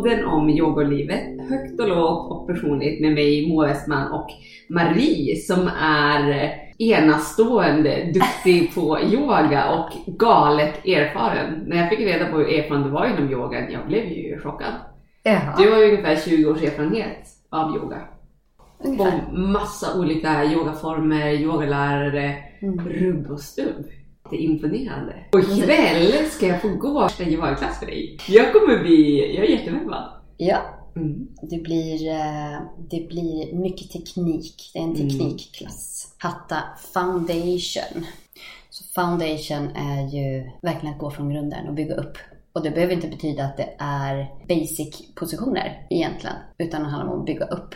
Podden om yogalivet, högt och lågt och personligt med mig Moa Westman och Marie som är enastående duktig på yoga och galet erfaren. När jag fick reda på hur erfaren du var inom yogan, jag blev ju chockad. Jaha. Du har ju ungefär 20 års erfarenhet av yoga. Ungefär. Och massa olika yogaformer, yogalärare, Mm. rubb och stubb. Det är imponerande. Och ikväll ska jag få gå första yogaklass för dig. Jag kommer bli, jag är jättepeppad. Ja, Mm. det blir, eh, det blir mycket teknik. Det är en Mm. teknikklass. Hatta foundation. Så foundation är ju verkligen att gå från grunden och bygga upp. Och det behöver inte betyda att det är basic positioner egentligen. Utan det handlar om att bygga upp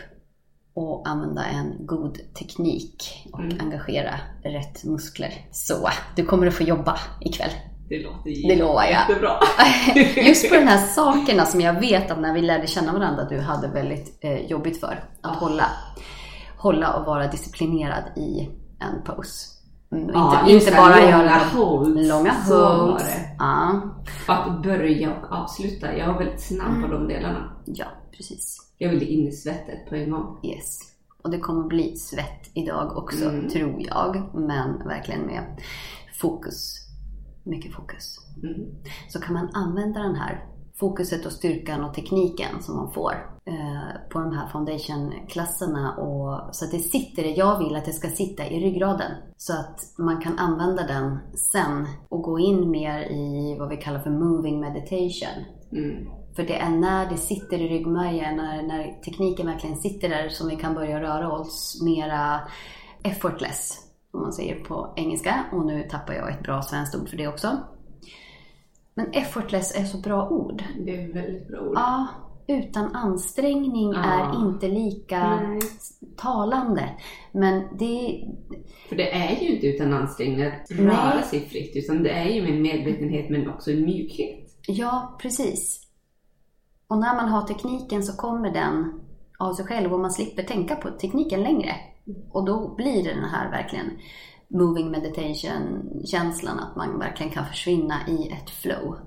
och använda en god teknik och Mm. engagera rätt muskler. Så, du kommer att få jobba ikväll. Det låter Det lovar jag. jättebra. Just på de här sakerna som jag vet att när vi lärde känna varandra att du hade väldigt eh, jobbigt för. Att hålla, hålla och vara disciplinerad i en pose. Mm, Ja, inte, just inte det, bara långa göra holds. långa holds. Ja, Att börja och avsluta. Jag var väldigt snabb Mm. på de delarna. ja, precis. Jag ville in i svettet på en gång. Yes. Och det kommer bli svett idag också, Mm. tror jag. Men verkligen med fokus. Mycket fokus. Mm. så kan man använda den här fokuset och styrkan och tekniken som man får eh, på de här foundation-klasserna. Och, så att det sitter, jag vill att det ska sitta i ryggraden. Så att man kan använda den sen och gå in mer i vad vi kallar för moving meditation. Mm. För det är när det sitter i ryggmärgen, när, när tekniken verkligen sitter där som vi kan börja röra oss mera effortless. Om man säger på engelska. Och nu tappar jag ett bra svenskt ord för det också. Men effortless är så bra ord. Det är väldigt bra ord. Ja, utan ansträngning Ja. är inte lika Nej. talande. Men det, För det är ju inte utan ansträngning att röra sig fritt, utan det är ju med medvetenhet men också en mjukhet. ja precis. Och när man har tekniken så kommer den av sig själv och man slipper tänka på tekniken längre. Och då blir det den här verkligen moving meditation känslan att man verkligen kan försvinna i ett flow.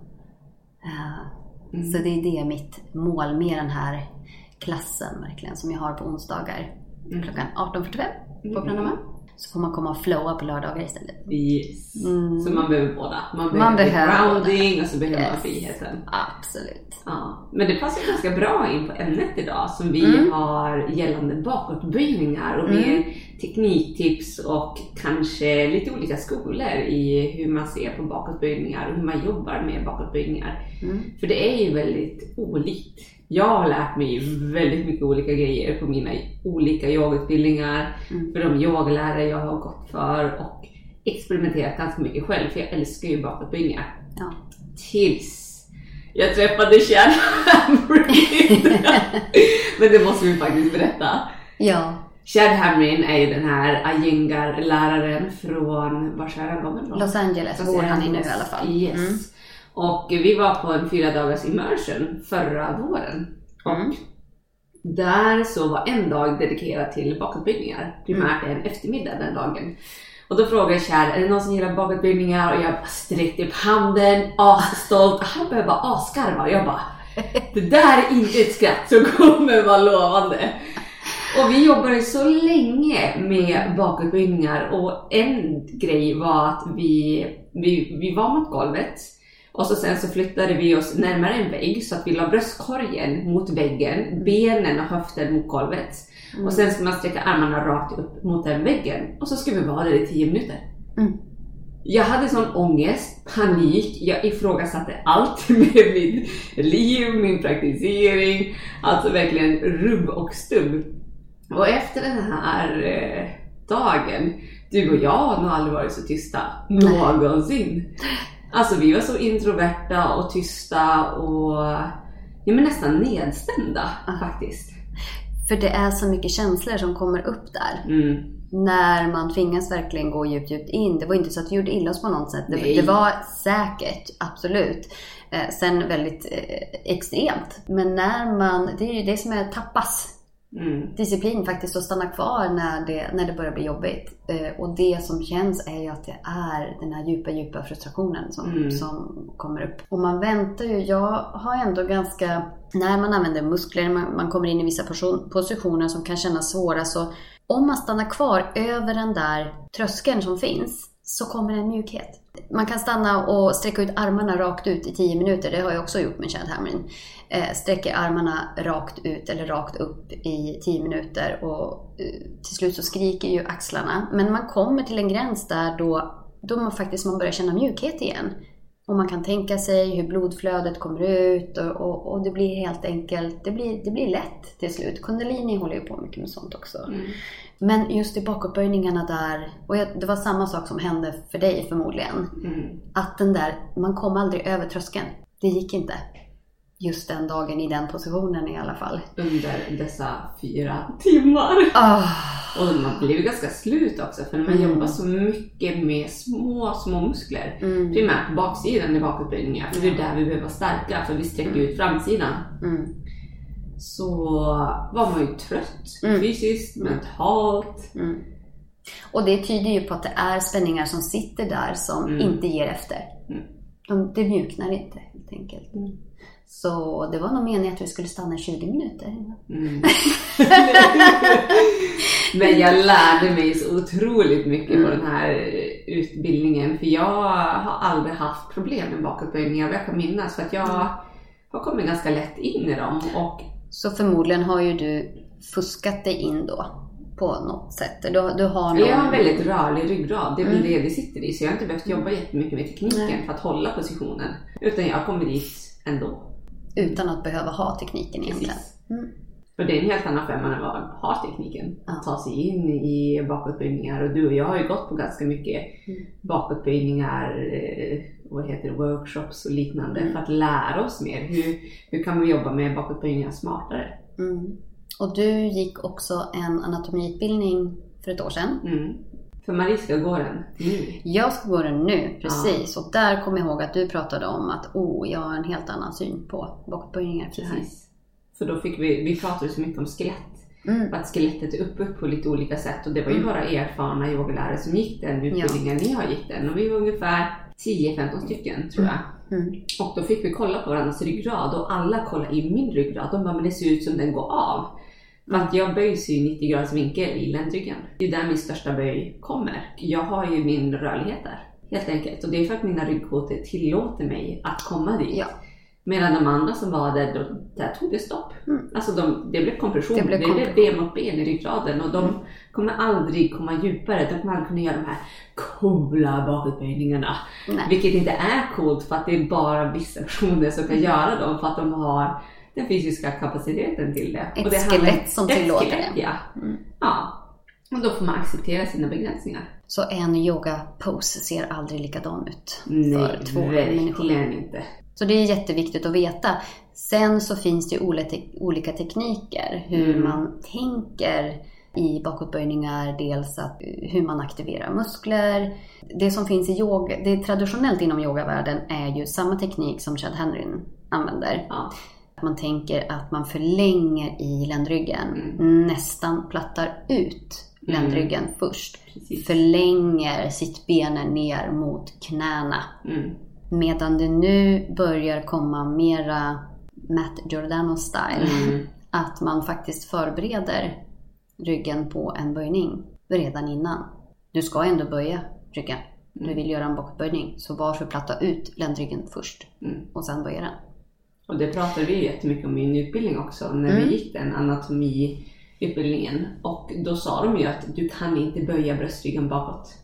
Eh, Mm. Så det är det mitt mål med den här klassen verkligen som jag har på onsdagar Mm. klockan 18.45 på Planama. Så får man komma och flowa på lördagar istället. Yes. Mm. Så man behöver båda. Man behöver, Man behöver grounding och så behöver man Yes. friheten. Absolut. Ja. Men det passar ganska bra in på ämnet idag som vi Mm. har gällande bakåtböjningar och Mm. mer tekniktips och kanske lite olika skolor i hur man ser på bakåtböjningar och hur man jobbar med bakåtböjningar. Mm. För det är ju väldigt olikt. Jag har lärt mig väldigt mycket olika grejer på mina olika yogautbildningar, Mm. för de yogalärare jag har gått för och experimenterat ganska mycket själv för jag älskar ju bakåtböjningar. Ja. Tills jag träffade Chad Hamrin. Men det måste vi faktiskt berätta. Ja. Chad Hamrin är ju den här Iyengar-läraren från, var är han kommer ifrån? Los Angeles bor han i nu i alla fall. Yes. Mm. Och vi var på en fyra dagars immersion förra våren. Mm. Och där så var en dag dedikerad till bakåtböjningar. Primärt en eftermiddag den dagen. Och då frågade Kjell, är det någon som gillar bakåtböjningar? Och jag bara sträckte upp handen, asstolt. Han började bara asgarva. Och jag bara, det där är inte ett skratt som kommer vara lovande. Och vi jobbade så länge med bakåtböjningar och en grej var att vi, vi, vi var mot golvet och så sen så flyttade vi oss närmare en vägg så att vi la bröstkorgen mot väggen, benen och höften mot golvet. Och sen ska man sträcka armarna rakt upp mot den väggen och så ska vi vara där i 10 minuter. Mm. Jag hade sån ångest, panik, jag ifrågasatte allt med mitt liv, min praktisering, alltså verkligen rubb och stubb. Och efter den här eh, dagen, du och jag har nog aldrig varit så tysta någonsin. Alltså vi var så introverta och tysta och ja, men nästan nedstämda faktiskt. För det är så mycket känslor som kommer upp där. Mm. När man tvingas verkligen gå djupt, djupt in. Det var inte så att vi gjorde illa oss på något sätt. Det, det var säkert, absolut. Eh, sen väldigt eh, extremt. Men när man, det är ju det som är tappas. Mm. disciplin faktiskt att stanna kvar när det, när det börjar bli jobbigt. Eh, och det som känns är ju att det är den här djupa, djupa frustrationen som, Mm. som kommer upp. Och man väntar ju. Jag har ändå ganska, när man använder muskler, man, man kommer in i vissa person, positioner som kan kännas svåra. Så om man stannar kvar över den där tröskeln som finns så kommer en mjukhet. Man kan stanna och sträcka ut armarna rakt ut i 10 minuter. Det har jag också gjort med Chad Hamrin. Eh, sträcker armarna rakt ut eller rakt upp i 10 minuter och eh, till slut så skriker ju axlarna. Men man kommer till en gräns där då, då man faktiskt man börjar känna mjukhet igen. Och man kan tänka sig hur blodflödet kommer ut och, och, och det blir helt enkelt, det blir, det blir lätt till slut. Kundalini håller ju på mycket med sånt också. Mm. Men just i bakåtböjningarna där, och jag, det var samma sak som hände för dig förmodligen. Mm. Att den där, man kom aldrig över tröskeln. Det gick inte. Just den dagen i den positionen i alla fall. Under dessa fyra timmar. Ah, Och man blir ju ganska slut också för när man Mm. jobbar så mycket med små, små muskler. mm, Primärt baksidan i bakåtböjningar, för det är där vi behöver vara starka för vi sträcker ut framsidan. mm, Så var man ju trött Mm. fysiskt, mentalt. mm. Och det tyder ju på att det är spänningar som sitter där som Mm. inte ger efter. Mm. De, det mjuknar inte helt enkelt. Mm. Så det var nog meningen att vi skulle stanna i 20 minuter. Mm. Men jag lärde mig så otroligt mycket på Mm. den här utbildningen för jag har aldrig haft problem med bakåtböjningar vad jag kan minnas för att jag Mm. har kommit ganska lätt in i dem och Så förmodligen har ju du fuskat dig in då på något sätt. Du, du har Eller jag har en någon- väldigt rörlig ryggrad, det är väl Mm. det det sitter i. Så jag har inte behövt jobba jättemycket med tekniken Nej. för att hålla positionen. Utan jag kommit dit ändå. Utan att behöva ha tekniken egentligen. Mm. För det är en helt annan femma än vad har tekniken. Att ta sig in i bakåtböjningar. Och du och jag har ju gått på ganska mycket Mm. bakåtböjningar, eh, vad heter det, workshops och liknande. Mm. För att lära oss mer. Hur, hur kan man jobba med bakåtböjningar smartare? Mm. Och du gick också en anatomiutbildning för ett år sedan. Mm. För Marie ska gå den nu. Jag ska gå den nu, precis. Och där kom jag ihåg att du pratade om att oh, jag har en helt annan syn på bakåtböjningar. Precis. För då fick vi, vi pratade så mycket om skelett. Mm. Att skelettet är uppbyggt på lite olika sätt och det var ju Mm. bara erfarna yogalärare som gick den utbildningen. Ni har gick den och vi var ungefär 10-15 stycken tror jag. Mm. Och då fick vi kolla på varandras ryggrad och alla kollade i min ryggrad. De bara, men det ser ut som den går av. För att jag böjs ju i 90 graders vinkel i ländryggen. Det är där min största böj kommer. Jag har ju min rörlighet där. Helt enkelt. Och det är för att mina ryggkotor tillåter mig att komma dit. Ja. Medan de andra som var där, då, där tog det stopp. Mm. Alltså de, det blev kompression. Det Det blev blev, kompression. ben mot ben i ryggraden. Och de kommer aldrig komma djupare. De kommer aldrig kunna göra de här coola bakåtböjningarna. Nej. Vilket inte är coolt för att det är bara vissa personer som kan göra dem för att de har den fysiska kapaciteten till det. Ett Och det skelett som tillåter skelett, det. Ja. Mm. ja. Och då får man acceptera sina begränsningar. Så en yoga-pose ser aldrig likadan ut Nej, för två människor. verkligen inte. Så det är jätteviktigt att veta. Sen så finns det ju olika, tekniker hur Mm. man tänker i bakåtböjningar. Dels att, hur man aktiverar muskler. Det som finns i yoga, det är traditionellt inom yogavärlden är ju samma teknik som Chad Henryn använder. Ja. Man tänker att man förlänger i ländryggen, Mm. nästan plattar ut ländryggen först. Precis. Förlänger sittbenen ner mot knäna. Mm. Medan det nu börjar komma mera Matt Giordano-style. Mm. Att man faktiskt förbereder ryggen på en böjning redan innan. Du ska ändå böja ryggen. Du Mm. vill göra en bakböjning. Så varför platta ut ländryggen först Mm. och sen böja den? Och det pratade vi jättemycket om i min utbildning också när Mm. vi gick den anatomiutbildningen. Och då sa de ju att du kan inte böja bröstryggen bakåt.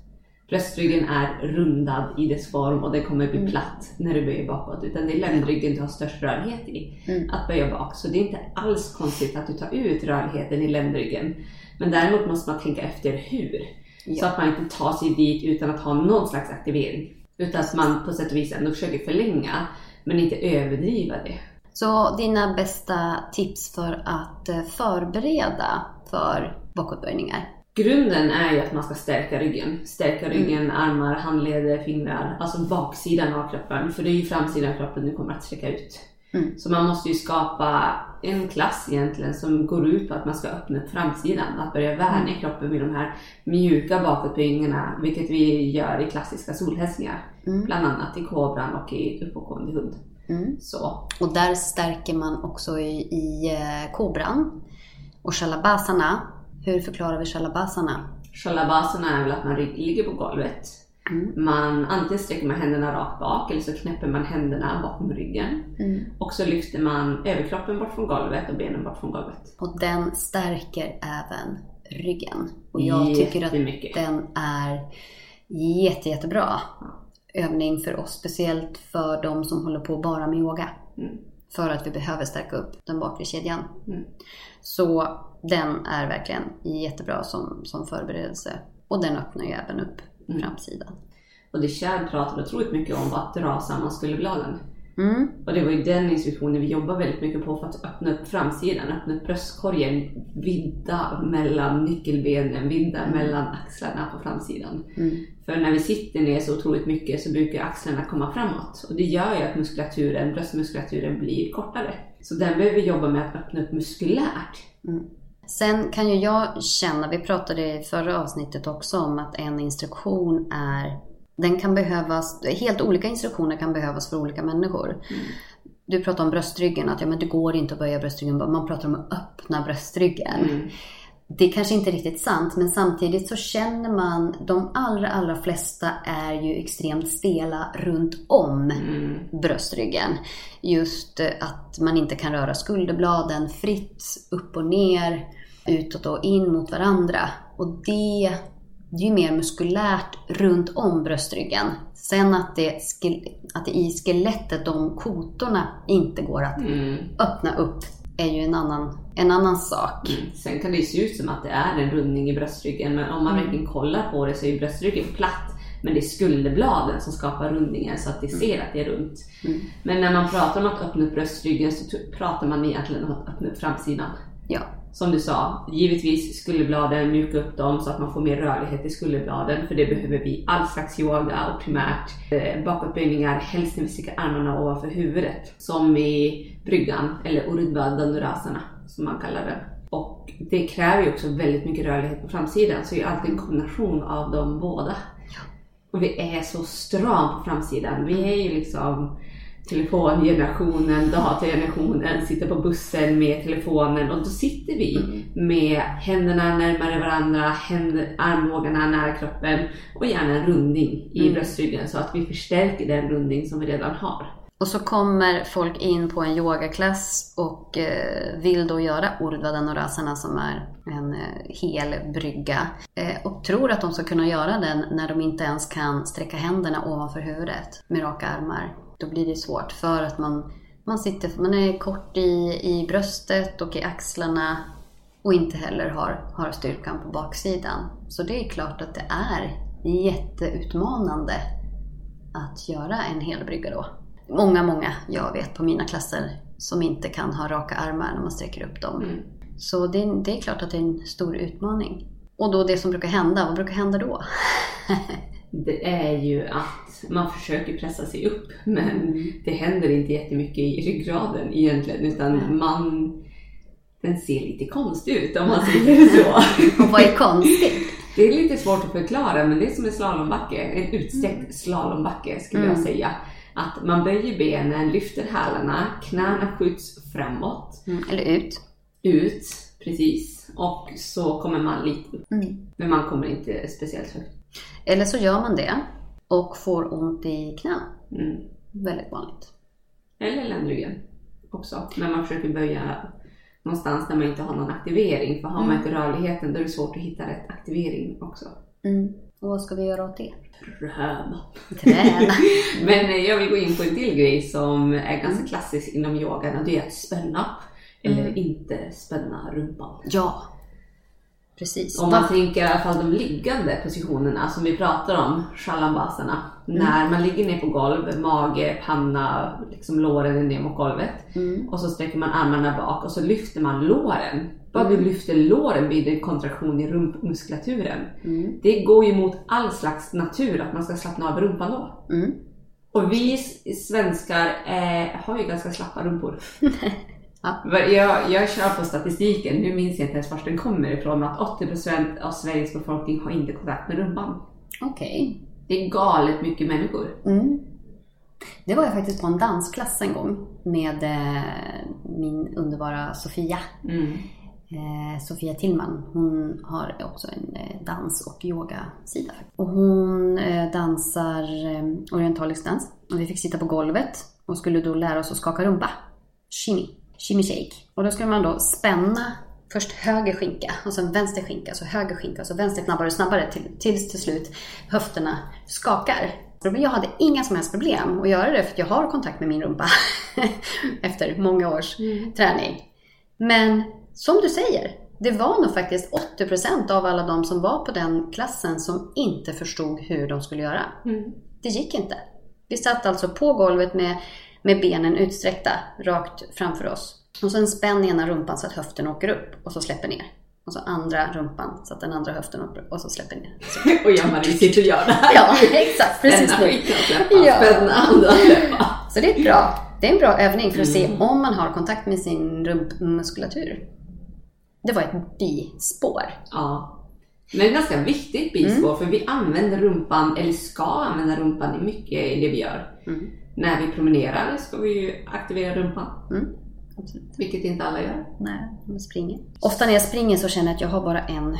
Bröstryggen är rundad i dess form och den kommer bli Mm. platt när du böjer bakåt. Utan det är ländryggen du har störst rörlighet i Mm. att böja bak. Så det är inte alls konstigt att du tar ut rörligheten i ländryggen. Men däremot måste man tänka efter hur. Så Ja. att man inte tar sig dit utan att ha någon slags aktivering. Utan att man på sätt och vis ändå försöker förlänga men inte överdriva det. Så dina bästa tips för att eh, förbereda för bakåtböjningar? Grunden är ju att man ska stärka ryggen. Stärka ryggen, armar, handleder, fingrar. Alltså baksidan av kroppen. För det är ju framsidan av kroppen du kommer att sträcka ut. Mm. Så man måste ju skapa en klass egentligen som går ut på att man ska öppna upp framsidan. Att börja värna kroppen med de här mjuka bakåtböjningarna, vilket vi gör i klassiska solhälsningar. Mm. Bland annat i kobran och i uppåtgående hund. Mm. Så. Och där stärker man också i, i eh, kobran. Och shalabasana, hur förklarar vi shalabasana? Shalabasana är väl att man ligger på golvet. Mm. Man antingen sträcker man händerna rakt bak eller så knäpper man händerna bakom ryggen. Mm. Och så lyfter man överkroppen bort från golvet och benen bort från golvet. Och den stärker även ryggen. Och jag tycker att den är jätte, jättebra övning för oss. Speciellt för de som håller på bara med yoga. Mm. För att vi behöver stärka upp den bakre kedjan. Mm. Så den är verkligen jättebra som, som förberedelse. Och den öppnar ju även upp Mm. framsidan. Och det Chad pratade otroligt mycket om var att dra samman skulderbladen. Mm. Och det var ju den instruktionen vi jobbar väldigt mycket på för att öppna upp framsidan, öppna upp bröstkorgen, vidda mellan nyckelbenen, vidda mellan axlarna på framsidan. Mm. För när vi sitter ner så otroligt mycket så brukar axlarna komma framåt. Och det gör ju att muskulaturen, bröstmuskulaturen blir kortare. Så den behöver vi jobba med att öppna upp muskulärt. Sen kan ju jag känna, vi pratade i förra avsnittet också om att en instruktion är den kan behövas, helt olika instruktioner kan behövas för olika människor. Du pratar om bröstryggen, att ja, men det går inte att böja bröstryggen, man pratar om att öppna bröstryggen. Mm. Det är kanske inte är riktigt sant, men samtidigt så känner man, de allra, allra flesta är ju extremt stela runt om Mm. bröstryggen. Just eh, att man inte kan röra skulderbladen fritt upp och ner, utåt och in mot varandra. Och det, det är ju mer muskulärt runt om bröstryggen. Sen att det, att det i skelettet, de kotorna, inte går att Mm. öppna upp är ju en annan, en annan sak. Mm. Sen kan det ju se ut som att det är en rundning i bröstryggen men om man Mm. verkligen kollar på det så är bröstryggen platt. Men det är skulderbladen som skapar rundningen så att det ser att det är runt. Mm. Men när man pratar om att öppna upp bröstryggen så pratar man egentligen om att öppna upp framsidan. Ja. Som du sa, givetvis skulderbladen, mjuka upp dem så att man får mer rörlighet i skulderbladen. För det behöver vi all slags yoga och primärt eh, bakåtböjningar, helst när vi sticker armarna ovanför huvudet. Som i bryggan, eller Urdhva Dhanurasana som man kallar den. Och det kräver ju också väldigt mycket rörlighet på framsidan, så det är alltid en kombination av de båda. Och vi är så stram på framsidan. Vi är ju liksom telefongenerationen, datagenerationen, sitter på bussen med telefonen och då sitter vi med händerna närmare varandra, händer, armbågarna nära kroppen och gärna en rundning i Mm. bröstryggen så att vi förstärker den rundning som vi redan har. Och så kommer folk in på en yogaklass och eh, vill då göra Urdhva Dhanurasana som är en eh, hel brygga. Eh, och tror att de ska kunna göra den när de inte ens kan sträcka händerna ovanför huvudet med raka armar. Då blir det svårt för att man, man, sitter, man är kort i, i bröstet och i axlarna och inte heller har, har styrkan på baksidan. Så det är klart att det är jätteutmanande att göra en hel brygga då. Många, många jag vet på mina klasser som inte kan ha raka armar när man sträcker upp dem. Mm. Så det, det är klart att det är en stor utmaning. Och då det som brukar hända, vad brukar hända då? Det är ju att man försöker pressa sig upp men det händer inte jättemycket i ryggraden egentligen utan man den ser lite konstig ut om man säger så. Och vad är konstigt? Det är lite svårt att förklara men det är som en slalombacke, en utsträckt slalombacke skulle jag Mm. säga. Att man böjer benen, lyfter hälarna, knäna skjuts framåt, Mm, eller ut. ut, precis. Och så kommer man lite upp. Mm. Men man kommer inte speciellt högt. Eller så gör man det och får ont i knän. Mm. Väldigt vanligt. Eller ländryggen också. Men man försöker böja någonstans där man inte har någon aktivering. För har man Mm. inte rörligheten då är det svårt att hitta rätt aktivering också. Mm. Och vad ska vi göra åt det? Träna. Träna. Men eh, jag vill gå in på en till grej som är ganska Mm. klassisk inom yogan och det är att spänna. Eller Mm. inte spänna rumpan. Ja. Precis. Om man tänker i alla fall de liggande positionerna som vi pratar om, shalambasana. Mm. När man ligger ner på golv, mage, panna, liksom låren är ner mot golvet. Mm. Och så sträcker man armarna bak och så lyfter man låren. Bara Mm. du lyfter låren blir det en kontraktion i rumpmuskulaturen. Mm. Det går ju mot all slags natur att man ska slappna av rumpan då. Mm. Och vi svenskar eh, har ju ganska slappa rumpor. Ja. jag, jag kör på statistiken, nu minns jag inte ens var den kommer ifrån, men att 80% av Sveriges befolkning har inte kontakt med rumpan. Okej. Det är galet mycket människor. Mm. Det var jag faktiskt på en dansklass en gång med eh, min underbara Sofia. Mm. Eh, Sofia Tillman. Hon har också en eh, dans och yogasida. Och hon dansar orientalisk dans. Och vi fick sitta på golvet och skulle då lära oss att skaka rumpa. Shimmy. Shimmy. Och då skulle man då spänna först höger skinka och sen vänster skinka, så höger skinka och så vänster snabbare och snabbare till, tills till slut höfterna skakar. Jag hade inga som helst problem att göra det för jag har kontakt med min rumpa efter många års träning. Men som du säger, det var nog faktiskt 80% av alla de som var på den klassen som inte förstod hur de skulle göra. Mm. Det gick inte. Vi satt alltså på golvet med, med benen utsträckta rakt framför oss. Och sen spänn ena rumpan så att höften åker upp och så släpper ner. Och så andra rumpan så att den andra höften åker upp och så släpper ner. Så, Och jag-Marie sitter och gör det här. ja, exakt. Precis Spänna skiten Ja. spänna andra släppa. Så det är bra. Det är en bra övning för att se om man har kontakt med sin rumpmuskulatur. Det var ett bispår. Ja. Men ganska viktigt bispår Mm. för vi använder rumpan, eller ska använda rumpan i mycket i det vi gör. Mm. När vi promenerar ska vi ju aktivera rumpan, Mm. Absolut. vilket inte alla gör. Nej, jag springer. Ofta när jag springer så känner jag att jag har bara en...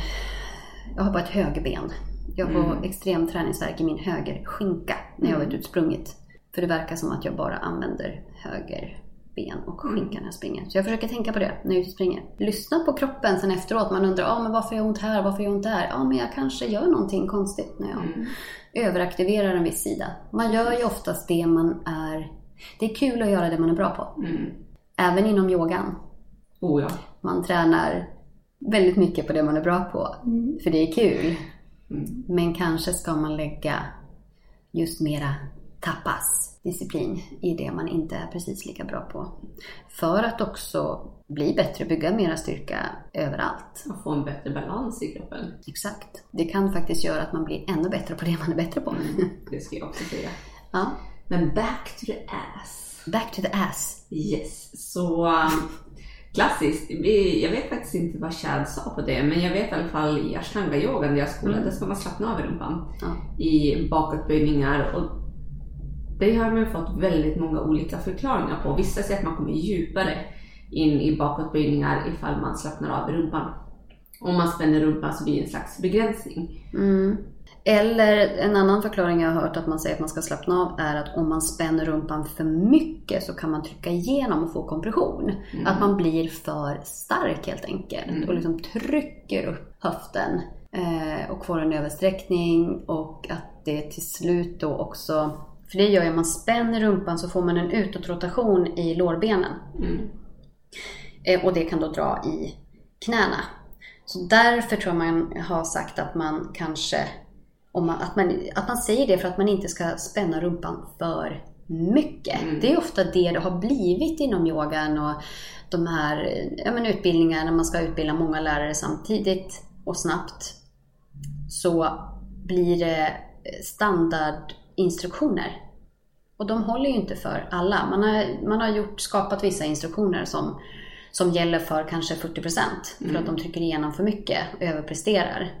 Jag har bara ett högerben. Jag får Mm. extrem träningsvärk i min högerskinka när jag har varit utsprungit. För det verkar som att jag bara använder höger ben och skinka när jag springer. Så jag försöker tänka på det när jag springer. Lyssna på kroppen sen efteråt. Man undrar, ah, men varför jag ont här? Varför jag ont där? Ja, men jag kanske gör någonting konstigt när jag Mm. överaktiverar en viss sida. Man gör ju oftast det man är... Det är kul att göra det man är bra på. Mm. Även inom yogan. Oh ja. Man tränar väldigt mycket på det man är bra på. För det är kul. Mm. Men kanske ska man lägga just mera tapas disciplin i det man inte är precis lika bra på. För att också bli bättre, bygga mera styrka överallt. Och få en bättre balans i kroppen. Exakt. Det kan faktiskt göra att man blir ännu bättre på det man är bättre på. Det ska jag också säga. Ja. Men back to the ass. Back to the ass. Yes, så um, klassiskt. Jag vet faktiskt inte vad Chad sa på det, men jag vet i alla fall i ashtanga-yogan där jag skolade, där ska man slappna av i rumpan Ja. i bakåtböjningar. Och det har man fått väldigt många olika förklaringar på. Vissa säger att man kommer djupare in i bakåtböjningar ifall man slappnar av i rumpan. Om man spänner rumpan så blir det en slags begränsning. Mm. Eller en annan förklaring jag har hört att man säger att man ska slappna av är att om man spänner rumpan för mycket så kan man trycka igenom och få kompression. Att man blir för stark helt enkelt och liksom trycker upp höften eh, och får en översträckning och att det till slut då också för det gör ju att man spänner rumpan så får man en utåtrotation i lårbenen. Mm. Eh, Och det kan då dra i knäna. Så därför tror jag man har sagt att man kanske, om man, att, man, att man säger det för att man inte ska spänna rumpan för mycket. Det är ofta det det har blivit inom yogan och de här ja, men utbildningarna när man ska utbilda många lärare samtidigt och snabbt. Så blir det standardinstruktioner. Och de håller ju inte för alla. Man har, man har gjort, skapat vissa instruktioner som, som gäller för kanske 40% för att de trycker igenom för mycket och överpresterar.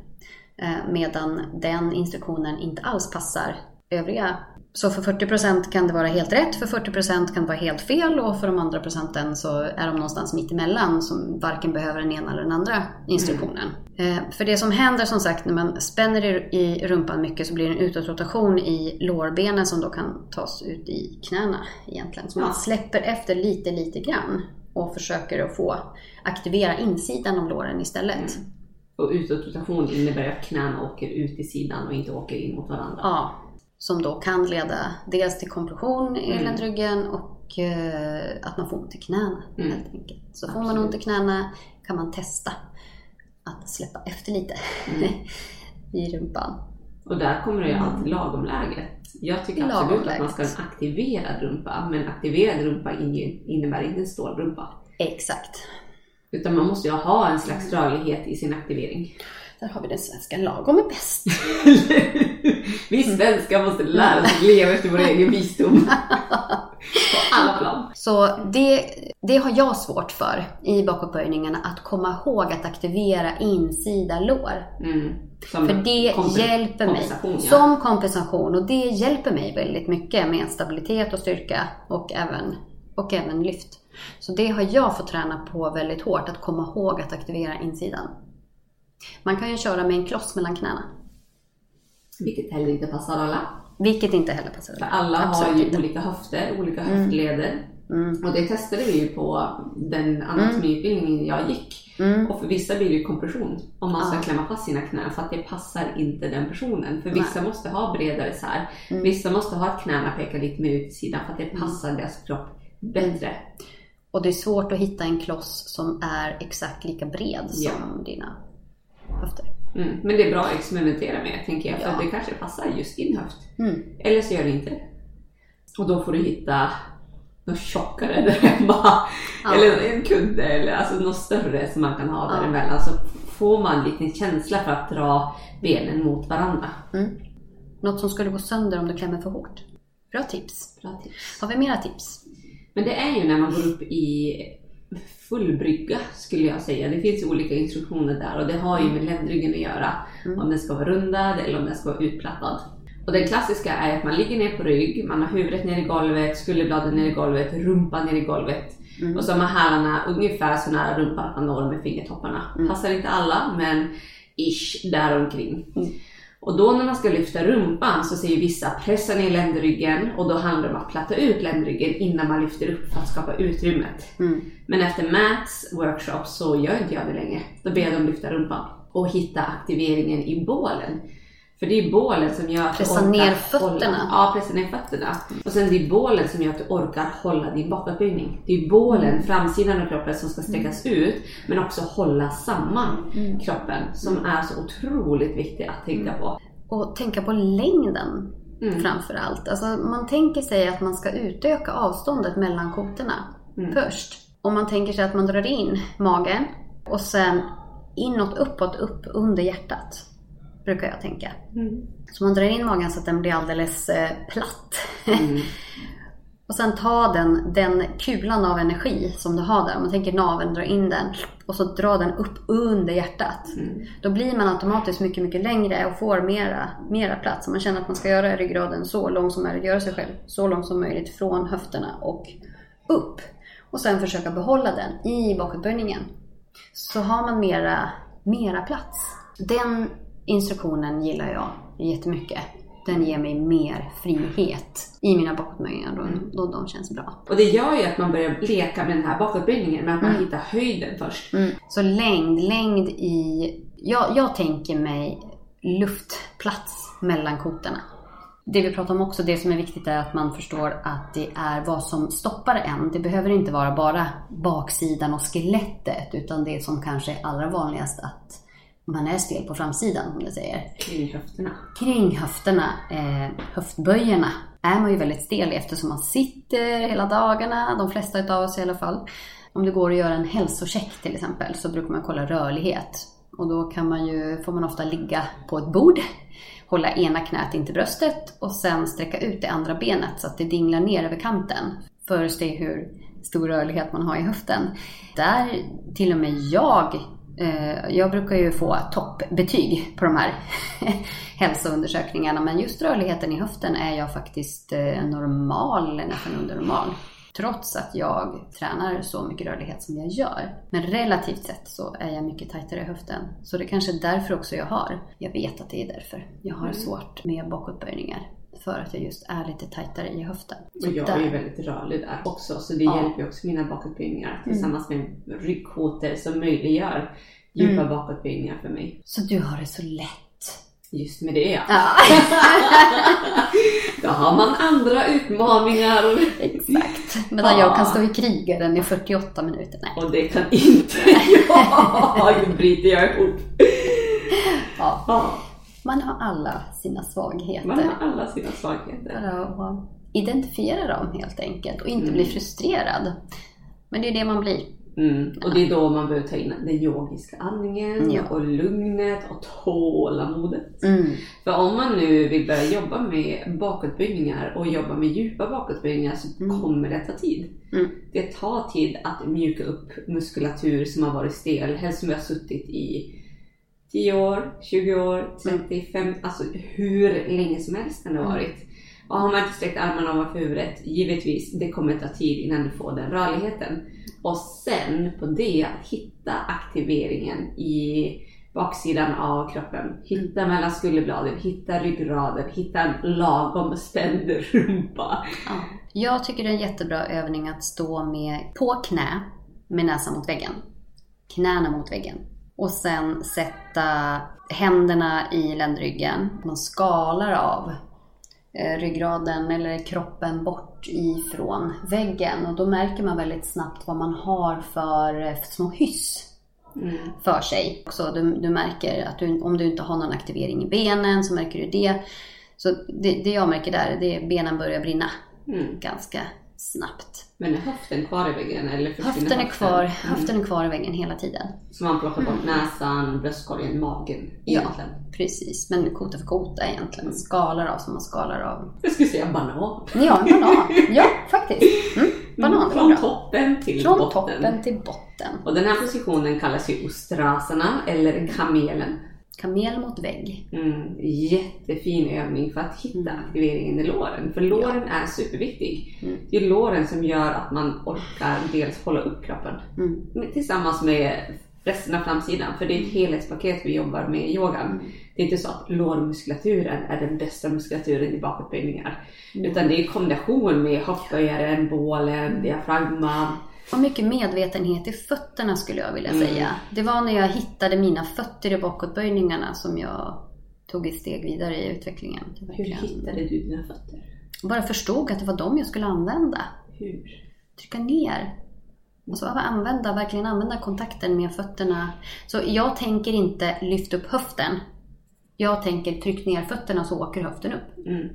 Eh, medan den instruktionen inte alls passar övriga. Så för 40% kan det vara helt rätt, för 40% kan det vara helt fel och för de andra procenten så är de någonstans mitt emellan som varken behöver den ena eller den andra instruktionen. Eh, För det som händer som sagt när man spänner i- rumpan mycket så blir det en utåtrotation i lårbenen som då kan tas ut i knäna egentligen. Så man Ja. släpper efter lite, lite grann och försöker att få aktivera insidan av låren istället. Och utåtrotation innebär att knäna åker ut i sidan och inte åker in mot varandra. Ja, som då kan leda dels till kompression i Mm. ländryggen och eh, att man får ont i knäna Mm. helt enkelt. Så får man Absolut. ont i knäna kan man testa att släppa efter lite Mm. i rumpan. Och där kommer det ju alltid lagom läge. Jag tycker Lagom absolut att man ska ha en aktiverad rumpa, men aktiverad rumpa in- innebär inte en stålrumpa. Exakt. Utan man måste ju ha en slags rörlighet i sin aktivering. Där har vi den svenska lagom är bäst. Vi svenskar måste lära oss att leva efter vår egen visdom. På alla plan. Så det, det har jag svårt för i bakåtböjningarna, att komma ihåg att aktivera insida lår. Mm. För det hjälper mig. ja. Som kompensation. Och det hjälper mig väldigt mycket med stabilitet och styrka och även, och även lyft. Så det har jag fått träna på väldigt hårt, att komma ihåg att aktivera insidan. Man kan ju köra med en kloss mellan knäna. Vilket heller inte passar alla. Vilket inte heller passar För alla har Absolut ju inte. olika höfter, olika höftleder. Mm. Och det testade vi ju på den anatomiutbildningen jag gick. Mm. Och för vissa blir det kompression om man ska klämma fast sina knän för att det passar inte den personen. För vissa måste ha bredare så här. Vissa måste ha att knäna pekar lite mer ut sidan för att det passar deras kropp bättre. Och det är svårt att hitta en kloss som är exakt lika bred Ja. som dina höfter. Mm. Men det är bra att experimentera med tänker jag för Ja. att det kanske passar just din höft. Mm. Eller så gör det inte det. Och då får du hitta något tjockare där hemma. Eller en kudde eller alltså något större som man kan ha Ja. däremellan. Så får man en liten känsla för att dra benen mot varandra. Mm. Något som skulle gå sönder om du klämmer för hårt. Bra tips. Bra tips. Har vi mera tips? Men det är ju när man går upp i full brygga skulle jag säga. Det finns ju olika instruktioner där och det har ju med ländryggen att göra. Om den ska vara rundad eller om den ska vara utplattad. Och den klassiska är att man ligger ner på rygg, man har huvudet ner i golvet, skulderbladen ner i golvet, rumpan ner i golvet. Och så har man hälarna ungefär så nära rumpan att man når med fingertopparna. Passar inte alla, men ish däromkring. Och då när man ska lyfta rumpan så säger vissa pressa ner ländryggen och då handlar det om att platta ut ländryggen innan man lyfter upp för att skapa utrymmet. Mm. Men efter Mats workshop så gör inte jag det längre. Då ber jag dem lyfta rumpan och hitta aktiveringen i bålen. För det är bålen som gör att du Pressa orkar ner Hålla, fötterna. ja, pressa ner fötterna. Och sen det är bålen som gör att du orkar hålla din bakåtböjning. Det är bålen, Mm. framsidan av kroppen som ska sträckas ut men också hålla samman Mm. kroppen som är så otroligt viktig att tänka på. Och tänka på längden Mm. framför allt. Alltså man tänker sig att man ska utöka avståndet mellan kotorna Mm. först. Om man tänker sig att man drar in magen och sen inåt, uppåt, upp under hjärtat. Brukar jag tänka. Mm. Så man drar in magen så att den blir alldeles eh, platt. Mm. Och sen ta den, den kulan av energi som du har där. Om man tänker naveln, dra in den och så dra den upp under hjärtat. Mm. Då blir man automatiskt mycket, mycket längre och får mera, mera plats. Man känner att man ska göra ryggraden så lång som möjligt, göra sig själv så långt som möjligt från höfterna och upp. Och sen försöka behålla den i bakåtböjningen. Så har man mera, mera plats. Den instruktionen gillar jag jättemycket. Den ger mig mer frihet i mina bakåtböjningar då, då de känns bra. Och det gör ju att man börjar leka med den här bakåtböjningen med att man Mm. hittar höjden först. Så längd, längd i... Jag, jag tänker mig luftplats mellan kotorna. Det vi pratar om också, det som är viktigt är att man förstår att det är vad som stoppar en. Det behöver inte vara bara baksidan och skelettet utan det som kanske är allra vanligast att man är stel på framsidan om det säger. Kring höfterna. Kring höfterna, eh, höftböjerna, är man ju väldigt stel eftersom man sitter hela dagarna, de flesta utav oss i alla fall. Om det går att göra en hälsocheck till exempel så brukar man kolla rörlighet. Och då kan man ju, får man ofta ligga på ett bord, hålla ena knät in till bröstet och sen sträcka ut det andra benet så att det dinglar ner över kanten. För att se hur stor rörlighet man har i höften. Där till och med jag Jag brukar ju få toppbetyg på de här hälsoundersökningarna men just rörligheten i höften är jag faktiskt eh, normal, eller nästan under normal. Trots att jag tränar så mycket rörlighet som jag gör. Men relativt sett så är jag mycket tajtare i höften. Så det kanske är därför också jag har. Jag vet att det är därför. Jag har svårt med bakåtböjningar. För att jag just är lite tajtare i höften. Så Och jag där- är ju väldigt rörlig där också så det Ja. hjälper också mina bakåtböjningar tillsammans med ryggkotor som möjliggör djupa Mm. bakåtböjningar för mig. Så du har det så lätt. Just med det ja. Ja, Då har man andra utmaningar. exakt. Medan jag kan stå i krigaren i 48 minuter. Nej. Och det kan inte jag. Nu bryter jag ihop. Ja. Ja, Man har alla sina svagheter. man har alla sina svagheter. Att identifiera dem helt enkelt och inte Mm. bli frustrerad. Men det är det man blir Mm. Och det är då man behöver ta in den yogiska andningen Ja. och lugnet och tålamodet. Mm. För om man nu vill börja jobba med bakåtböjningar och jobba med djupa bakåtböjningar så Mm. kommer det ta tid. Mm. Det tar tid att mjuka upp muskulatur som har varit stel, helst som har suttit i 10 år, 20 år, 35, alltså hur länge som helst kan det ha Mm. varit. Och har man inte sträckt armarna ovanför huvudet, givetvis, det kommer ta tid innan du får den rörligheten. Och sen på det, att hitta aktiveringen i baksidan av kroppen. Hitta mellan skulderbladen, hitta ryggraden, hitta en lagom spänd rumpa. Ja. Jag tycker det är en jättebra övning att stå med på knä med näsan mot väggen. Knäna mot väggen. Och sen sätta händerna i ländryggen. Man skalar av eh, ryggraden eller kroppen bort ifrån väggen. Och då märker man väldigt snabbt vad man har för eh, små hyss Mm. för sig. Så du, du märker att du, om du inte har någon aktivering i benen så märker du det. Så det, det jag märker där, det är benen börjar brinna Mm. ganska snabbt. Men är höften kvar i väggen? Eller Höften är kvar, Mm. höften är kvar i väggen hela tiden. Så man plockar bort näsan, bröstkorgen, magen Ja. egentligen. Precis, men kota för kota egentligen. Skalar av som man skalar av. Jag skulle säga banan. Ja, en banan. Ja, faktiskt. Mm, banan, det var Från bra. toppen till Från botten. toppen till botten. Och den här positionen kallas ju ostrasana eller kamelen. Kamel mot vägg. Mm, jättefin övning för att hitta Mm. aktiveringen i låren. För låren är superviktig. Mm. Det är låren som gör att man orkar dels hålla upp kroppen Mm. tillsammans med resten av framsidan. För det är ett helhetspaket vi jobbar med i yogan. Mm. Det är inte så att lårmuskulaturen är den bästa muskulaturen i bakåtböjningar. Mm. Utan det är kombination med hoppböjaren, bålen, diafragman. Och mycket medvetenhet i fötterna skulle jag vilja Mm. säga. Det var när jag hittade mina fötter i bakåtböjningarna som jag tog ett steg vidare i utvecklingen. Hur hittade du dina fötter? bara förstod att det var dem jag skulle använda. Hur? Trycka ner. Alltså använda, verkligen använda kontakten med fötterna. Så jag tänker inte lyft upp höften. Jag tänker tryck ner fötterna så åker höften upp. Mm.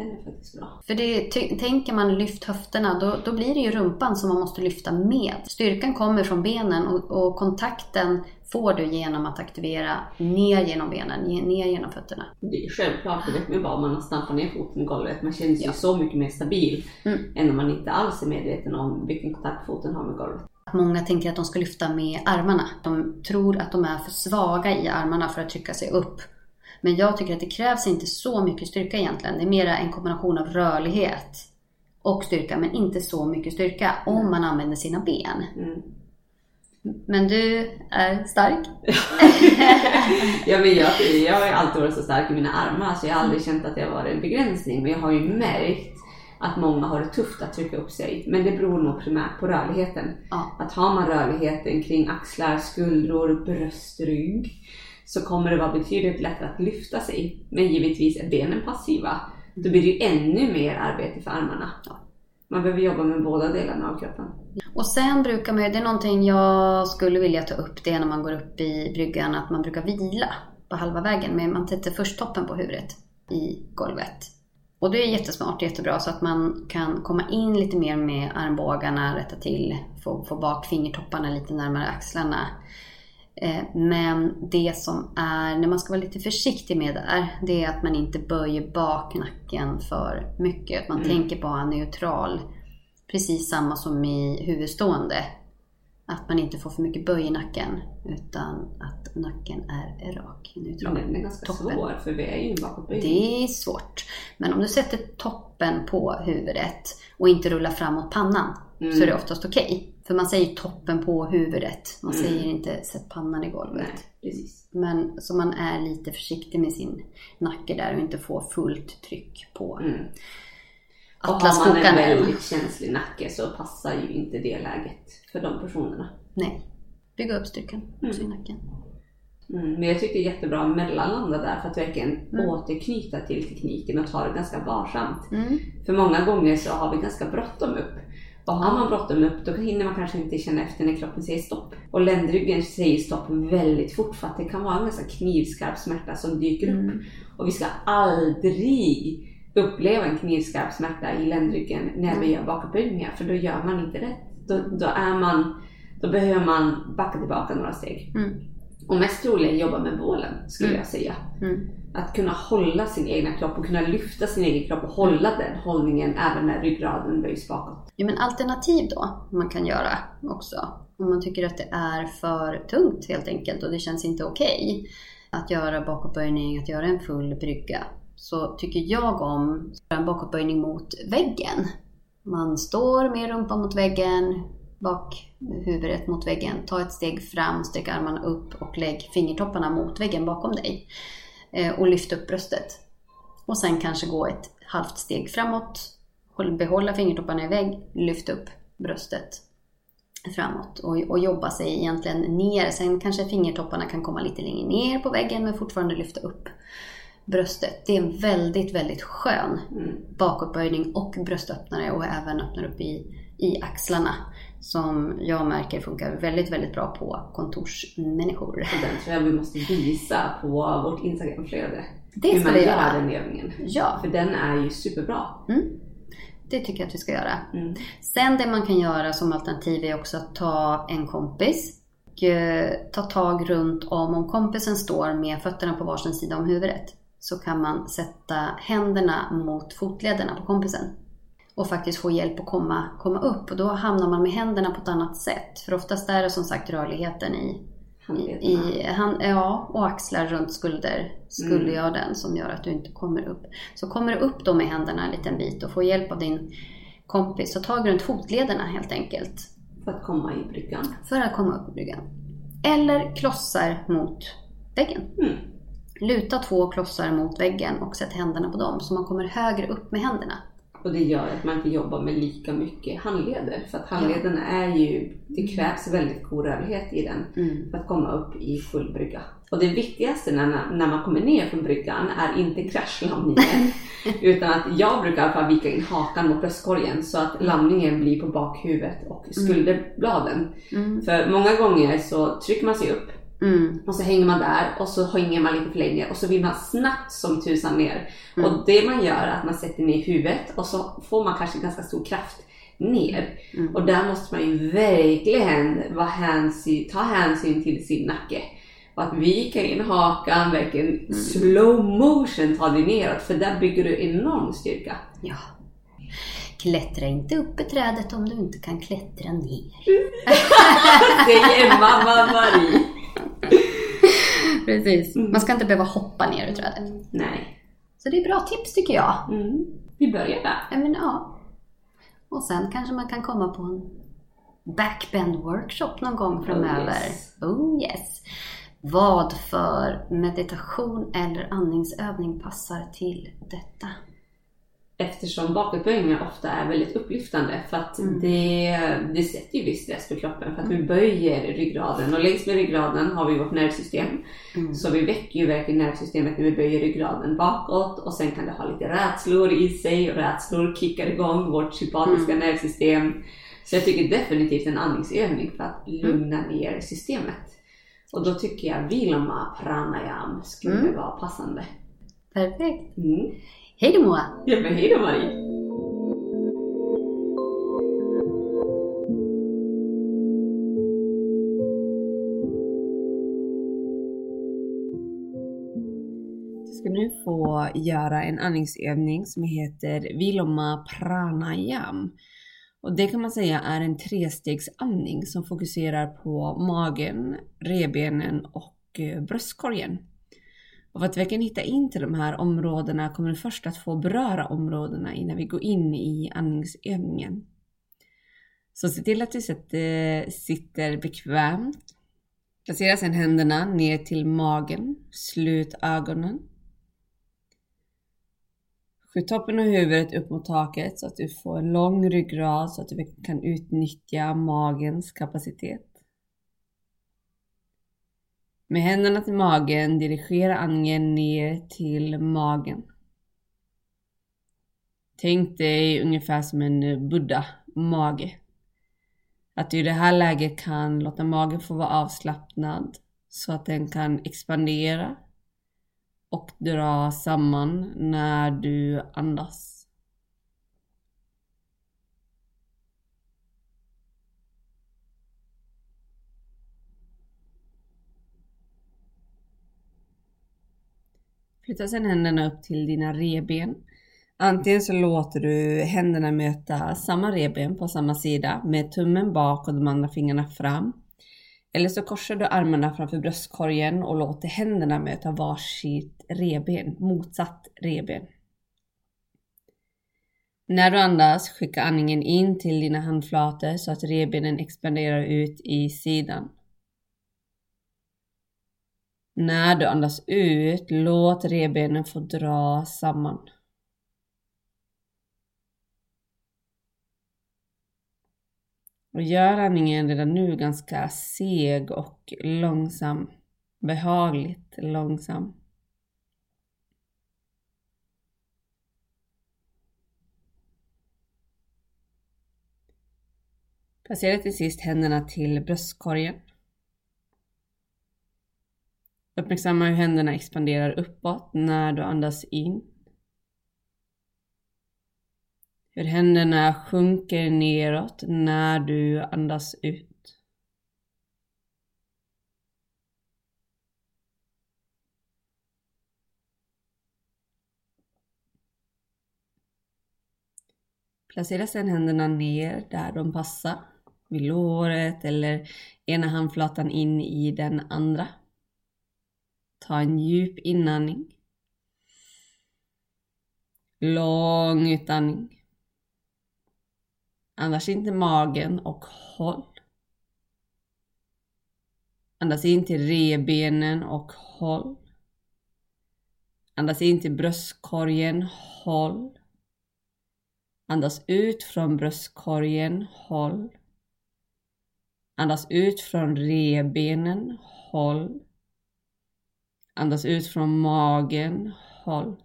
Den är faktiskt bra. För det, tänker man lyft höfterna, då, då blir det ju rumpan som man måste lyfta med. Styrkan kommer från benen och, och kontakten får du genom att aktivera ner genom benen, ner genom fötterna. Det är självklart, det vet man ju bara om man har stampat ner foten i golvet. Man känner sig Ja. så mycket mer stabil Mm. än om man inte alls är medveten om vilken kontakt foten har med golvet. Många tänker att de ska lyfta med armarna. De tror att de är för svaga i armarna för att trycka sig upp. Men jag tycker att det krävs inte så mycket styrka egentligen. Det är mera en kombination av rörlighet och styrka, men inte så mycket styrka om man använder sina ben. Mm. Men du är stark. ja, men jag, jag har alltid varit så stark i mina armar så jag har aldrig känt att det har varit en begränsning. Men jag har ju märkt att många har det tufft att trycka upp sig. Men det beror nog primärt på rörligheten. Ja. Att har man rörligheten kring axlar, skuldror, bröst, rygg så kommer det vara betydligt lättare att lyfta sig. Men givetvis är benen passiva. Då blir det ju ännu mer arbete för armarna. Man behöver jobba med båda delarna av kroppen. Och sen brukar man ju, det är någonting jag skulle vilja ta upp, det är när man går upp i bryggan, att man brukar vila på halva vägen. Men man sätter först toppen på huvudet i golvet. Och det är jättesmart, jättebra, så att man kan komma in lite mer med armbågarna, rätta till, få, få bak fingertopparna lite närmare axlarna. Eh, Men det som är, när man ska vara lite försiktig med det här, det är att man inte böjer bak nacken för mycket. Att man Mm. tänker vara neutral. Precis samma som i huvudstående. Att man inte får för mycket böj i nacken. Utan att nacken är rak, neutral. Men den är ganska Toppen. svår för vi är ju en bakåtböjning. Det är svårt. Men om du sätter toppen på huvudet och inte rullar framåt pannan Mm. så är det oftast okej. För man säger toppen på huvudet. Man Mm. säger inte sätt pannan i golvet. Nej, precis. Men så man är lite försiktig med sin nacke där och inte får fullt tryck på Mm. Och har man en väldigt känslig nacke så passar ju inte det läget för de personerna. Nej. Bygga upp styrkan också i nacken. Mm, men jag tyckte är jättebra att mellanlanda där för att verkligen Mm. återknyta till tekniken och ta det ganska varsamt. Mm. För många gånger så har vi ganska bråttom upp. Och har man bråttom upp då hinner man kanske inte känna efter när kroppen säger stopp. Och ländryggen säger stopp väldigt fort för att det kan vara en ganska knivskarp smärta som dyker upp. Mm. Och vi ska aldrig uppleva en knivskarp smärta i ländryggen när vi gör bakåtböjningar för då gör man inte rätt. Då, då är man Då behöver man backa tillbaka några steg. Mm. Och mest troligen jobba med bålen skulle Mm. jag säga. Att kunna hålla sin egna kropp och kunna lyfta sin egen kropp och hålla den hållningen även när ryggraden böjs bakåt. Ja, men alternativ då, man kan göra också. Om man tycker att det är för tungt helt enkelt och det känns inte okej att göra bakåtböjning, att göra en full brygga. Så tycker jag om en bakåtböjning mot väggen. Man står med rumpan mot väggen, bak huvudet mot väggen. Ta ett steg fram, sträck armarna upp och lägg fingertopparna mot väggen bakom dig. Eh, Och lyft upp bröstet. Och sen kanske gå ett halvt steg framåt. Håll- Behålla fingertopparna i vägg, lyft upp bröstet framåt och, och jobba sig egentligen ner. Sen kanske fingertopparna kan komma lite längre ner på väggen men fortfarande lyfta upp bröstet. Det är en väldigt, väldigt skön Mm. bakåtböjning och bröstöppnare och även öppnar upp i, i axlarna. Som jag märker funkar väldigt, väldigt bra på kontorsmänniskor. Och den tror jag vi måste visa på vårt Instagramflöde. Det Hur ska vi gör göra. den övningen. Ja, För den är ju superbra. mm. det tycker jag att vi ska göra. Mm. Sen det man kan göra som alternativ är också att ta en kompis och eh, ta tag runt om. Om kompisen står med fötterna på varsin sida om huvudet så kan man sätta händerna mot fotlederna på kompisen och faktiskt få hjälp att komma, komma upp. Och då hamnar man med händerna på ett annat sätt. För oftast är det som sagt rörligheten i, Handlederna. i hand, ja, och axlar runt skulder, skulle Mm. jag den som gör att du inte kommer upp. Så kommer du upp då med händerna en liten bit och får hjälp av din kompis, så tag runt fotlederna helt enkelt. För att komma i bryggan. För att komma upp i bryggan. Eller klossar mot väggen. Mm. Luta två klossar mot väggen och sätt händerna på dem så man kommer högre upp med händerna. Och det gör att man inte jobbar med lika mycket handleder. För att handleden är ju, det krävs väldigt god rörlighet i den Mm. för att komma upp i full brygga. Och det viktigaste när, när man kommer ner från bryggan är inte kraschlandningen. utan att jag brukar i alla fall vika in hakan mot bröstkorgen så att landningen blir på bakhuvudet och skulderbladen. Mm. För många gånger så trycker man sig upp Mm. och så hänger man där och så hänger man lite för länge och så vill man snabbt som tusan ner. Mm. Och det man gör är att man sätter ner huvudet och så får man kanske ganska stor kraft ner. Mm. Och där måste man ju verkligen vara hänsyn, ta hänsyn till sin nacke. Och att vika in hakan, verkligen Mm. slow motion ta dig neråt för där bygger du enorm styrka. Ja. Klättra inte upp i trädet om du inte kan klättra ner. Säger mamma Marie. Precis. Man ska inte behöva hoppa ner i trädet. Nej. Så det är bra tips tycker jag. Mm. Vi börjar där. Ja, men, ja. Och sen kanske man kan komma på en backbend workshop någon gång framöver. yes. Oh yes. Vad för meditation eller andningsövning passar till detta? Eftersom bakåtböjningar ofta är väldigt upplyftande för att Mm. det, det sätter ju viss stress på kroppen för att vi böjer ryggraden och längs med ryggraden har vi vårt nervsystem. Mm. Så vi väcker ju verkligen nervsystemet när vi böjer ryggraden bakåt och sen kan det ha lite rädslor i sig och rädslor kickar igång vårt sympatiska Mm. nervsystem. Så jag tycker definitivt en andningsövning för att Mm. lugna ner systemet. Och då tycker jag Viloma pranayam skulle Mm. vara passande. Perfekt. Mm. Hej då Moa! Ja men hejdå Marie! Du ska nu få göra en andningsövning som heter Viloma pranayam. Och det kan man säga är en trestegsandning som fokuserar på magen, revbenen och eh, bröstkorgen. Och för att verkligen hitta in till de här områdena kommer du först att få beröra områdena innan vi går in i andningsövningen. Så se till att du sitter bekvämt. Placera sedan händerna ner till magen. Slut ögonen. Skjut toppen av huvudet upp mot taket så att du får en lång ryggrad så att du kan utnyttja magens kapacitet. Med händerna till magen dirigera andningen ner till magen. Tänk dig ungefär som en buddha-mage. Att du i det här läget kan låta magen få vara avslappnad så att den kan expandera och dra samman när du andas. Flytta sedan händerna upp till dina reben. Antingen så låter du händerna möta samma reben på samma sida med tummen bak och de andra fingrarna fram. Eller så korsar du armarna framför bröstkorgen och låter händerna möta varsitt reben, motsatt reben. När du andas, skicka andningen in till dina handflator så att revbenen expanderar ut i sidan. När du andas ut, låt revbenen få dra samman. Och gör andningen redan nu ganska seg och långsam. Behagligt långsam. Placera till sist händerna till bröstkorgen. Uppmärksamma hur händerna expanderar uppåt när du andas in. Hur händerna sjunker neråt när du andas ut. Placera sedan händerna ner där de passar vid låret eller ena handflatan in i den andra. Ta en djup inandning. Lång utandning. Andas in till magen och håll. Andas in till rebenen och håll. Andas in till bröstkorgen, håll. Andas ut från bröstkorgen, håll. Andas ut från rebenen, håll. Andas ut från magen, håll.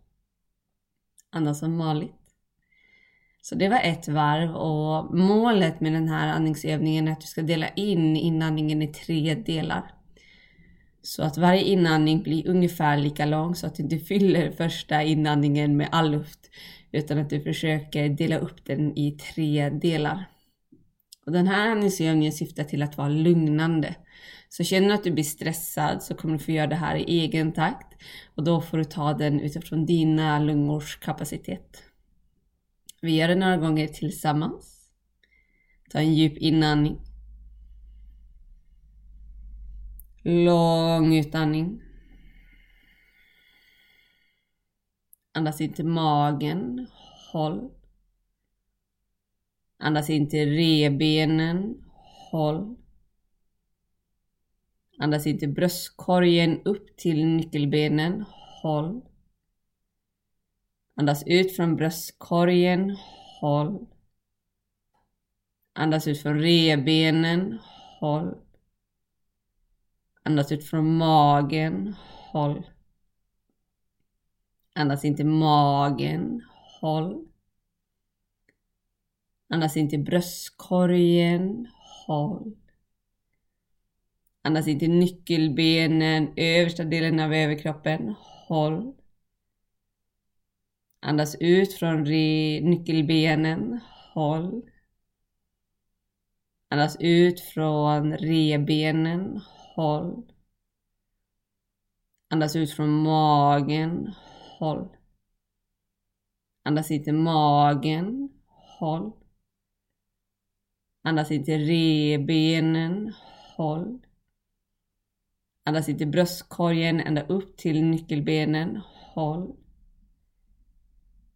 Andas som vanligt. Så det var ett varv och målet med den här andningsövningen är att du ska dela in inandningen i tre delar. Så att varje inandning blir ungefär lika lång så att du inte fyller första inandningen med all luft utan att du försöker dela upp den i tre delar. Och den här andningsövningen syftar till att vara lugnande. Så känner du att du blir stressad så kommer du få göra det här i egen takt och då får du ta den utifrån dina lungors kapacitet. Vi gör det några gånger tillsammans. Ta en djup inandning. Lång utandning. Andas in till magen. Håll. Andas in till rebenen. Håll. Andas in till bröstkorgen upp till nyckelbenen. Håll. Andas ut från bröstkorgen. Håll. Andas ut från rebenen. Håll. Andas ut från magen. Håll. Andas in till magen. Håll. Andas in till bröstkorgen. Håll. Andas in till nyckelbenen, översta delen av överkroppen. Håll. Andas ut från nyckelbenen. Håll. Andas ut från rebenen. Håll. Andas ut från magen. Håll. Andas in till magen. Håll. Andas in till rebenen. Håll. Andas in till bröstkorgen ända upp till nyckelbenen. Håll.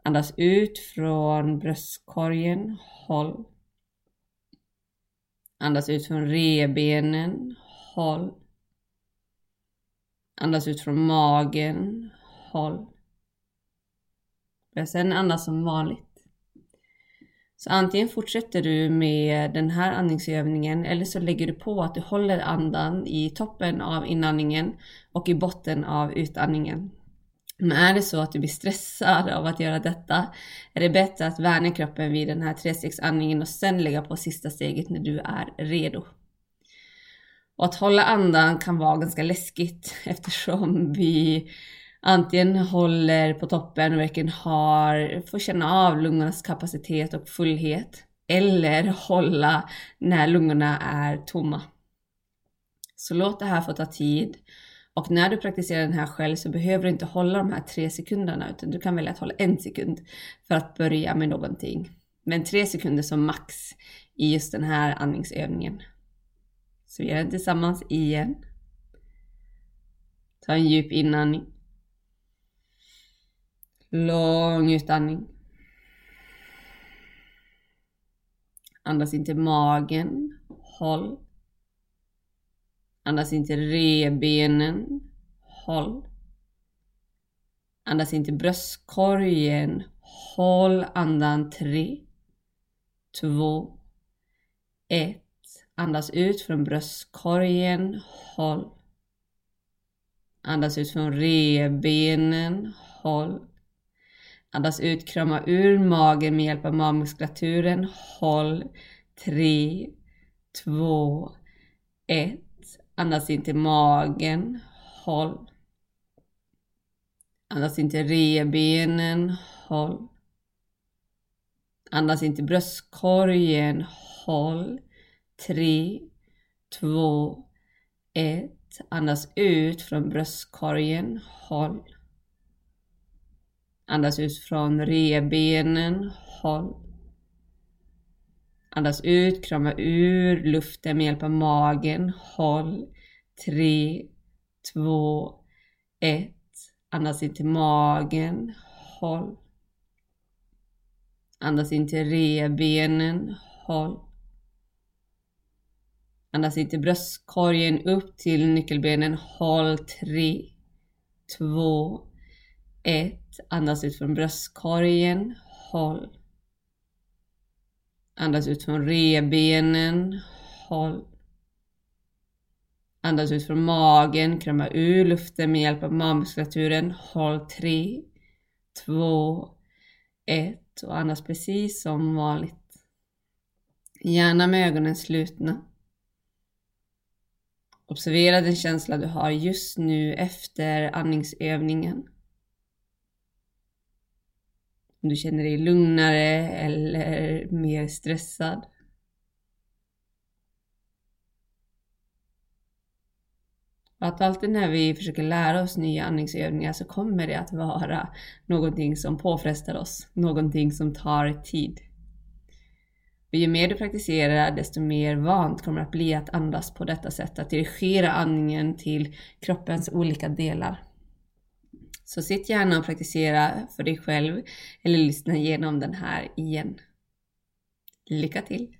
Andas ut från bröstkorgen. Håll. Andas ut från rebenen. Håll. Andas ut från magen. Håll. Börja sen andas som vanligt. Så antingen fortsätter du med den här andningsövningen eller så lägger du på att du håller andan i toppen av inandningen och i botten av utandningen. Men är det så att du blir stressad av att göra detta är det bättre att värna kroppen vid den här trestegsandningen och sen lägga på sista steget när du är redo. Och att hålla andan kan vara ganska läskigt eftersom vi antingen håller på toppen och verkligen har, får känna av lungornas kapacitet och fullhet eller hålla när lungorna är tomma. Så låt det här få ta tid Och när du praktiserar den här själv så behöver du inte hålla de här tre sekunderna utan du kan välja att hålla en sekund för att börja med någonting. Men tre sekunder som max i just den här andningsövningen. Så vi gör den tillsammans igen. Ta en djup inandning. Lång utandning. Andas in till magen. Håll. Andas in till revbenen. Håll. Andas in till bröstkorgen. Håll andan 3, 2, 1. Andas ut från bröstkorgen. Håll. Andas ut från revbenen. Håll. Andas ut, krama ur magen med hjälp av magmuskulaturen. Håll. 3, 2, 1. Andas in till magen. Håll. Andas in till revbenen. Håll. Andas in till bröstkorgen. Håll. 3, 2, 1. Andas ut från bröstkorgen. Håll. Andas ut från revbenen. Håll. Andas ut, krama ur luften med hjälp av magen. Håll. 3, 2, 1. Andas in till magen. Håll. Andas in till revbenen. Håll. Andas in till bröstkorgen upp till nyckelbenen. Håll 3, 2, 1. Andas ut från bröstkorgen. Håll. Andas ut från revbenen. Håll. Andas ut från magen, krama ur luften med hjälp av magmuskulaturen. Håll 3, 2, 1 och andas precis som vanligt. Gärna med ögonen slutna. Observera den känsla du har just nu efter andningsövningen. Om du känner dig lugnare eller mer stressad. Att alltid när vi försöker lära oss nya andningsövningar så kommer det att vara någonting som påfrestar oss, någonting som tar tid. Och ju mer du praktiserar, desto mer vant kommer det att bli att andas på detta sätt, att dirigera andningen till kroppens olika delar. Så sitt gärna och praktisera för dig själv eller lyssna igenom den här igen. Lycka till!